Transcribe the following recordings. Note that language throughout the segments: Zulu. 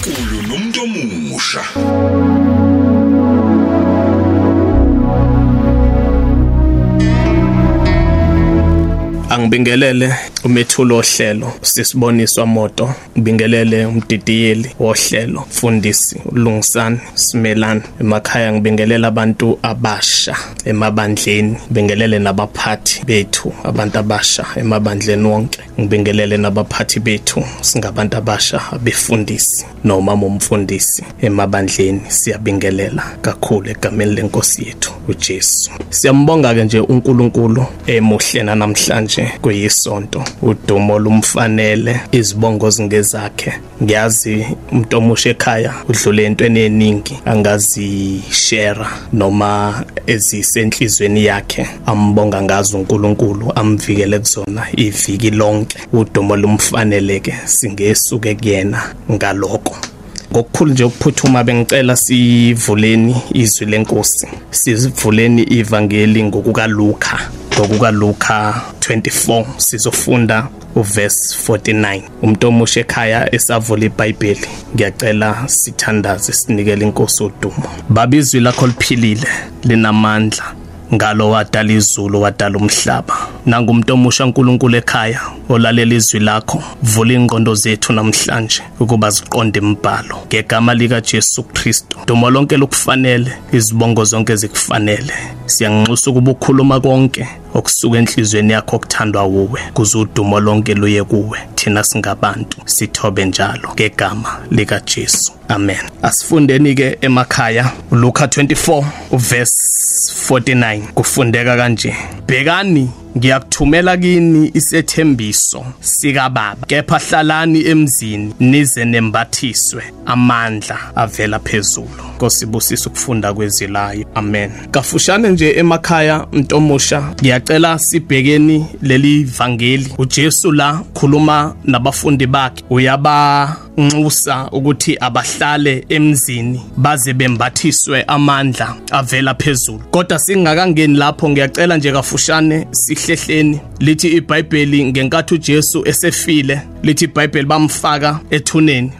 uNkulunkulu nomuntu omusha. Angibingelele umethulo ohlelo sisiboniswa moto ngibingelele umdidiyeli wohlelo mfundisi ulungisani simelana emakhaya ngibingelela abantu abasha emabandleni. Ngibingelele nabaphathi bethu abantu abasha emabandleni wonke. Ngibingelele nabaphathi bethu singabantu abasha abefundisi noma umfundisi emabandleni. Siyabingelela kakhulu egameni lenkosi yethu uJesu. Siyambonga ke nje uNkulunkulu emuhle namhlanje kuyisonto. Udumo lumfanele izibongo zingezakhe. Ngiyazi umuntu omusha ekhaya udlule entweni eningi angazi share noma ezisenhlizweni yakhe ambonga ngazo uNkulunkulu amvikele kuzona iviki lonke. Udumo lumfaneleke singesuke kuyena ngaloko ngokukhulu nje ukuphuthuma bengicela sivuleni izwi lenkosi sivuleni ivangeli ngokuka Luka ngokuka Luka 24 sizofunda uverse 49 umuntu omusha ekhaya esavula iBhayibheli ngiyacela sithandaze sinikele inkosi udumo. Babizwi lakho liphilile linamandla. Ngalo wadala izulu wadala umhlaba. Nangumuntu omusha uNkulunkulu ekhaya olalela izwi lakho vula ingqondo zethu namhlanje ukuba ziqonde imibhalo ngegama lika Jesu Kristu. Dumo lonke lokufanele izibongo zonke zikufanele. Siyanxusa ukuba ukhuluma konke okusuka enhlizweni yakho okuthandwa wuwe kuze udumo lonke luye kuwe. Thina singabantu sithobe njalo ngegama lika Jesu amen. Asifundeni ke emakhaya Luka 24 uverse 49 kufundeka kanje bhekani ngiyakuthumela kini isethembiso sika baba kepha hlalani emzini nize nembathiswe amandla avela phezulu. Nkosibusisa ukufunda kwezilayo amen. Kafushane nje emakhaya ntomusha ngiyacela sibhekeni leli vangeli. uJesu la khuluma nabafundi bakhe. Uyaba nxusa ukuthi abahlale emzini baze bembathiswe amandla avela phezulu. Kodwa singakangeni lapho ngiyacela nje kafushane sihlehleni lithi iBhayibheli ngenkathi uJesu esefile lithi iBhayibheli bamfaka ethuneni.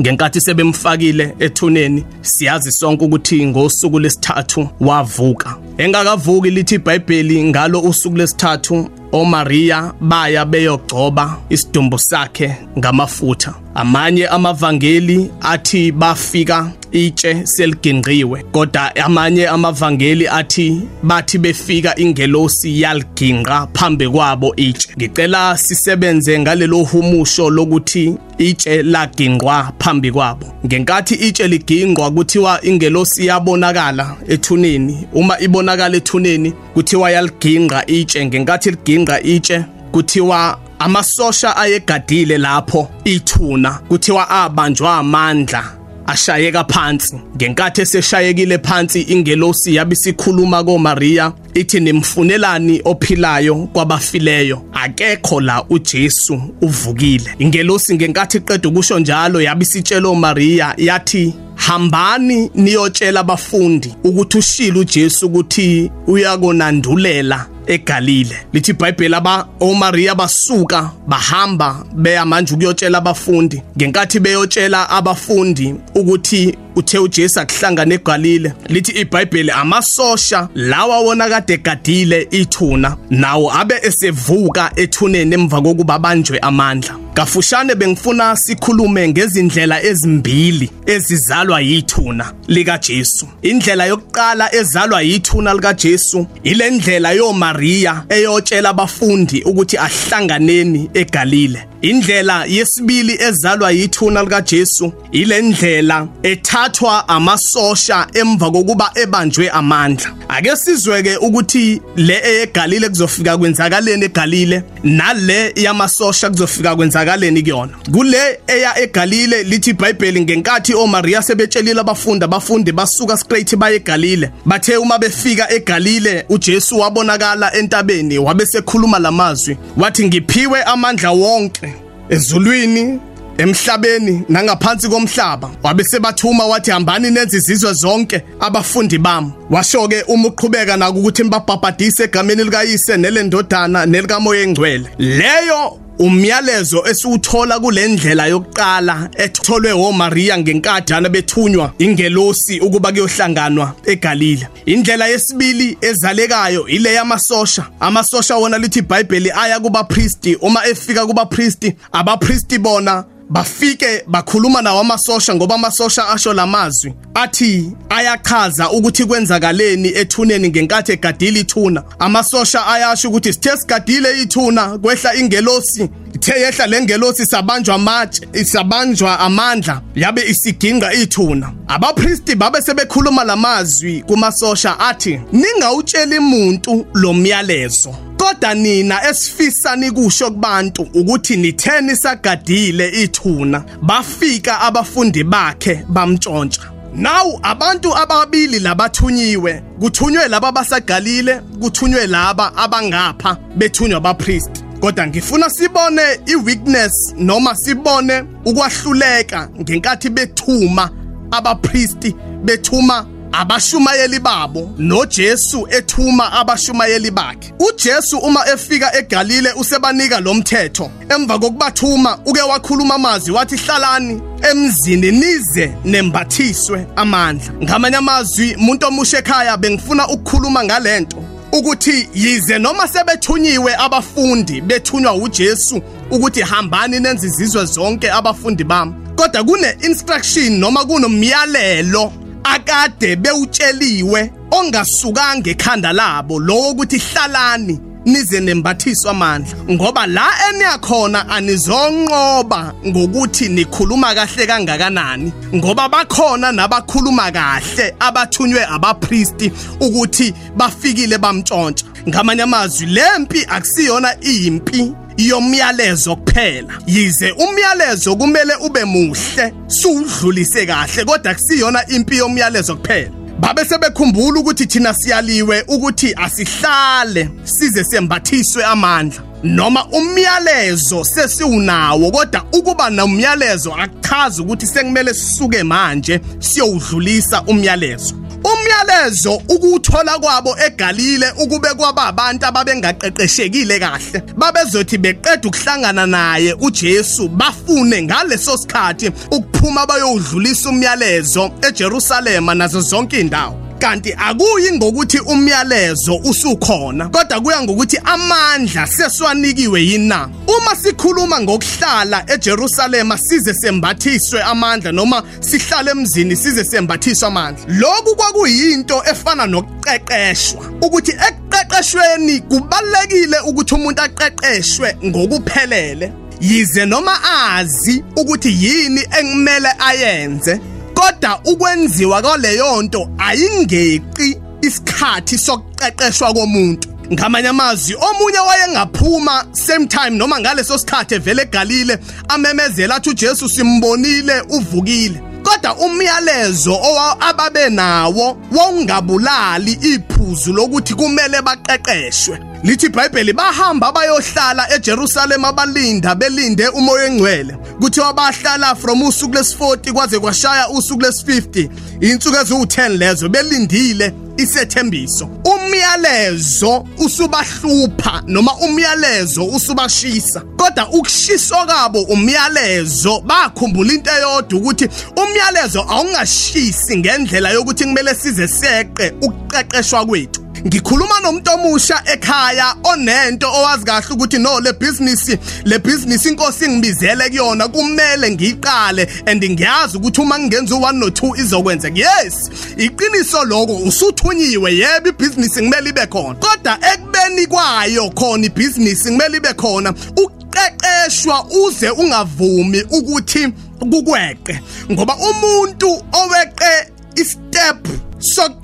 Ngenkathi sebemfakile ethuneni siyazi sonke ukuthi ngosuku lesithathu wavuka. Engakavuki lithi iBhayibheli ngalo usuku lesithathu oMaria baya beyogcoba isidumbu sakhe ngamafutha. Amanye amavangeli athi bafika itshe seliginqiwe kodwa amanye amavangeli athi bathi befika ingelosi yaliginqa phambi kwabo itshe. Ngicela sisebenze ngalelo humusho lokuthi itshe laginqwa phambi kwabo. Ngenkathi itshe liginqwa kuthiwa ingelosi yabonakala ethuneni. Uma ibonakala ethuneni kuthiwa yaliginqa itshe. Ngenkathi liginqa itshe kuthiwa amasosha ayegadile lapho ithuna kuthiwa abanjwa amandla ashayeka phansi. Ngenkathi eseshayekile phansi ingelosi yabisikhuluma koMaria ithi nimfunelani ophilayo kwabafileyo. Akekho la uJesu uvukile. Ingelosi ngenkathi iqeda ukusho njalo yabisitshela uMaria yathi hambani niyotshela abafundi ukuthi ushilo uJesu ukuthi uyakonandulela eGalile. Lithi iBhayibheli aba oMaria basuka bahamba beya manje ukuyotshela abafundi. Ngenkathi beyotshela abafundi ukuthi uthe uJesu akuhlangana eGalile lithi iBhayibheli amasosha lawa wona kade gadile ithuna nawo abe esevuka ethuneni emva kokuba banjwe amandla. Kafushane bengifuna sikhulume ngezindlela ezimbili ezizalwa yithuna lika Jesu indlela yokuqala ezalwa yithuna lika Jesu ile ndlela yo Maria eyotshela abafundi ukuthi ahlanganeni eGalile. Indlela yesibili ezalwa yithuna lika Jesu ile ndlela ethathwa amasosha emva kokuba ebanjwe amandla. Ake sizweke ukuthi le eyeGalile kuzofika kwenzakaleni eGalile nale yamasosha kuzofika kwenzakaleni kuyona. Kule eya eGalile lithi iBhayibheli ngenkathi oMaria sebetshelile abafundi abafundi basuka straight baye eGalile. Bathe uma befika eGalile uJesu wabonakala entabeni wabesekhuluma lamazwi wathi ngiphiwe amandla wonke. Ezulwini emhlabeni nangaphansi komhlaba. Wabe sebathuma wathi hambani nenze izizwe zonke abafundi bami. Washo ke uma uqhubeka naku ukuthi mbabhabhadise egameni likayise nelendodana nelikamoya engcwele leyo umyalezo esiwuthola kulendlela yokuqala etholwe oMaria ngenkadana bethunywa ingelosi ukuba kuyohlanganwa eGalile. Indlela yesibili ezalekayo ile yamasosha. Amasosha wona lithi iBhayibheli aya kuba priest uma efika kuba priest abapriest bona bafike bakhuluma nawo amasosha ngoba amasosha asho lamazwi athi ayachaza ukuthi kwenzakaleni ethuneni ngenkathi egadile ithuna. Amasosha ayasho ukuthi sithe sigadile ithuna kwehla ingelosi. Ithe yehla lengelosi sabanjwa amatshe isabanjwa amandla yabe isiginqa ithuna. Abapristi babe sebekhuluma lamazwi kumasosha athi ningawutsheli umuntu lo myalezo kodwa nina esifisani kusho kubantu ukuthi nitheni sagadile ithuna bafika abafundi bakhe bamtshontsha Now abantu ababili labathunyiwe kuthunywe laba basagalile kuthunywe laba abangapha bethunywa abapriest kodwa ngifuna sibone iweakness noma sibone ukwahluleka ngenkathi bethuma abapriest bethuma abashumayeli babo noJesu ethuma abashumayeli bakhe. uJesu uma efika eGalile usebanika lo mthetho. Emva kokubathuma uke wakhuluma amazwi wathi hlalani emzini nize nembathiswe amandla. Ngamanye amazwi umuntu omusha ekhaya bengifuna ukukhuluma ngalento. Ukuthi yize noma sebethunyiwe abafundi bethunywa uJesu ukuthi hambani nenze izizwe zonke abafundi bami. Kodwa kune instruction noma kunomyalelo akade bewutsheliwe ongasukanga ekhanda labo lowo ukuthi hlalani. Nize nembathiswa amandla ngoba la eniyakhona anizonqoba ngokuthi nikhuluma kahle kangakanani. Ngoba bakhona nabakhuluma kahle abathunywe abapriesti ukuthi bafikile bamtshontsha ngamanye amazwi lempi akusiyona impi yomyalezo kuphela. Yize umyalezo kumele ube muhle suudlulise kahle kodwa kusiyona impi yomyalezo kuphela. Babe sebekhumbula ukuthi thina siyaliwe ukuthi asihlale size sembathiswe amandla. Noma umyalezo sesiwunawo kodwa ukuba nomyalezo akuchazi ukuthi sekumele sisuke manje siyowudlulisa umyalezo. Umyalezo ukuthola kwabo eGalile ukube kwaba abantu ababengaqeqeshekile kahle. Babezothi beqeda ukuhlangana naye uJesu bafune ngaleso sikhathi ukuphuma bayodlulisa umyalezo eJerusalema nazo zonke indawo kanti akuyi ngokuthi umyalezo usukhona kodwa kuya ngokuthi amandla seswanikiwe yina. Uma sikhuluma ngokuhlala eJerusalema size sembathiswe amandla noma sihlale emzini size sembathiswe amandla. Lokhu kwakuyinto efana nokuqeqeshwa. Ukuthi ekuqeqeshweni kubalekile ukuthi umuntu aqeqeshwe ngokuphelele yize noma azi ukuthi yini engimele ayenze. Kodwa ukwenziwa kwaleyo nto ayingeqi isikhathi sokuqeqeshwa komuntu. Ngamanye amazwi omunye wayengaphuma same time noma ngaleso sikhathi evele eGalile amemezela athi uJesu simbonile uvukile. Kodwa umyalezo ababe nawo wongabulali iphuzu lokuthi kumele baqeqeshwe. Lithi iBhayibheli bahamba bayohlala eJerusalem abalinda belinde umoya engcwele. Kuthiwa bahlala from usuku lesi40 kwaze kwashaya usuku lesi50 insuku eziwu10 lezo belindile. Isethembiso. Umyalezo usubahlupha noma umyalezo usubashisa. Kodwa ukushiswa kabo umyalezo bakhumbula into eyodwa ukuthi umyalezo awungashisi ngendlela yokuthi kumele size seqe ukuqeqeshwa kwethu. Ngikhuluma nomuntu omusha ekhaya onento owazi kahle ukuthi no le business le business inkosi ngibizele kuyona kumele ngiqale and ngiyazi ukuthi uma ngenza u1 no 2 izokwenzeka. Yes iqiniso lokho usuthunyiwe. Yebo ibusiness kumele ibe khona. Kodwa ekubeni kwayo khona ibusiness kumele ibe khona uqeqeshwa uze ungavumi ukuthi kukweqe. Ngoba umuntu oweqe istep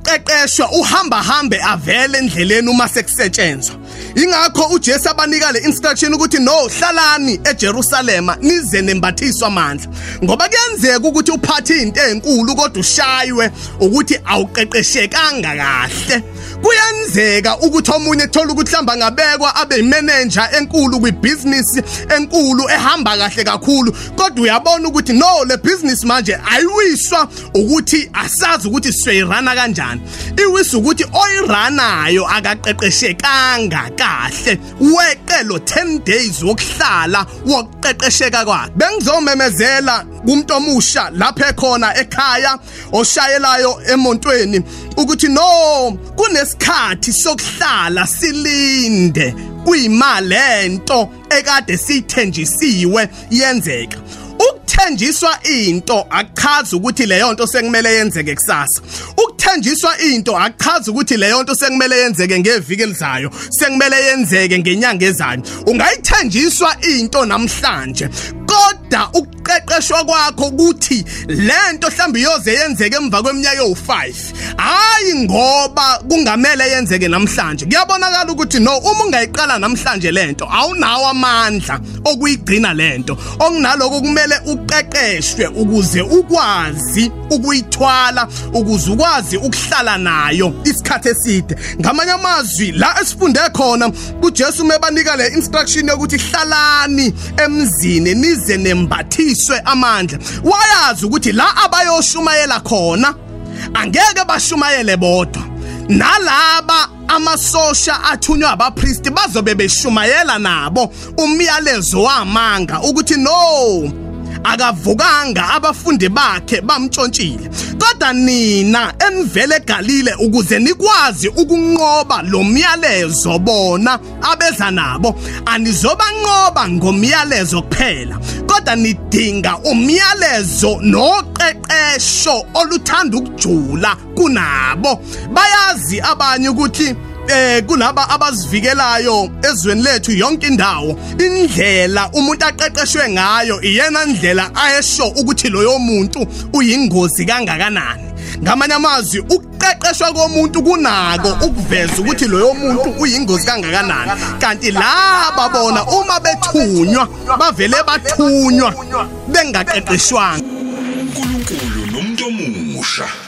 sokuqeqeshwa uhamba hambe avele endleleni uma sekusetshenzwa. Ingakho uJesu abanika le instruction ukuthi no hlalani eJerusalema nize nembathiswa amandla ngoba kuyenzeka ukuthi uphathe into ezinkulu kodwa ushaywe ukuthi awuqeqeshekanga kahle. Kuyenzeka ukuthi omunye ethola ukuthi mhlamba ngabekwa abe manager enkulu kwibusiness enkulu ehamba kahle kakhulu. Kodwa uyabona ukuthi no le business manje ayiwiswa ukuthi asazi ukuthi siyirana kanjani. Iwisa ukuthi oyiranayo akaqeqeshekanga kahle. Weqe lo 10 days wokuhlala wokuqeqesheka kwakhe. Bengizomemezela kumuntu omusha lapha ekhona ekhaya oshayelayo emontweni ukuthi no kunesikhathi sokuhlala silinde. Kuyimali lento ekade sithenjisiwe yenzeka. Ukuthenjiswa into akuchazi ukuthi leyo nto sekumele yenzeke kusasa. Ukuthenjiswa into akuchazi ukuthi leyo nto sekumele yenzeke ngeviki elizayo sekumele yenzeke ngenyanga ezayo. Ungayithenjiswa into namhlanje. Kodwa ukuqeqeshwa kwakho ukuthi lento mhlawumbe iyoze yenzeke emva kweminyaka ewu5 hayi ngoba kungamele yenzeke namhlanje. Kuyabonakala ukuthi no uma ungayiqala namhlanje lento awunawo amandla okuyigcina lento okunaloko kumele uqeqeshwe ukuze ukwazi ukuyithwala ukuze ukwazi ukuhlala nayo isikhathi eside. Ngamanye amazwi la esifunde khona uJesu mebanika le instruction yokuthi hlalani emzini nize nembathiswe amandla. Wayazi ukuthi la abayoshumayela khona angeke bashumayele bodwa. Nalaba amasosha athunywa abapriest bazobe beshumayela nabo. Umyalezo wamanga ukuthi no akavukanga abafundi bakhe bamtshontshile kodwa nina enivele egalile ukuze nikwazi ukunqoba lo myalezo bona abeza nabo anizobanqoba ngomyalezo kuphela. Kodwa nidinga umyalezo noqeqesho oluthanda ukujula kunabo. Bayazi abanye ukuthi eh kulaba abazivikelayo ezweni lethu yonke indawo. Indlela umuntu aqeqeshwe ngayo iyena ndlela ayesho ukuthi loyo muntu uyingozi kangakanani. Ngamanye amazwi ukuqeqeshwa komuntu kunako ukuveza ukuthi loyo muntu uyingozi kangakanani. Kanti laba bona uma bethunywa bavele bathunywa bengaqeqeshwanga. uNkulunkulu nomuntu omusha.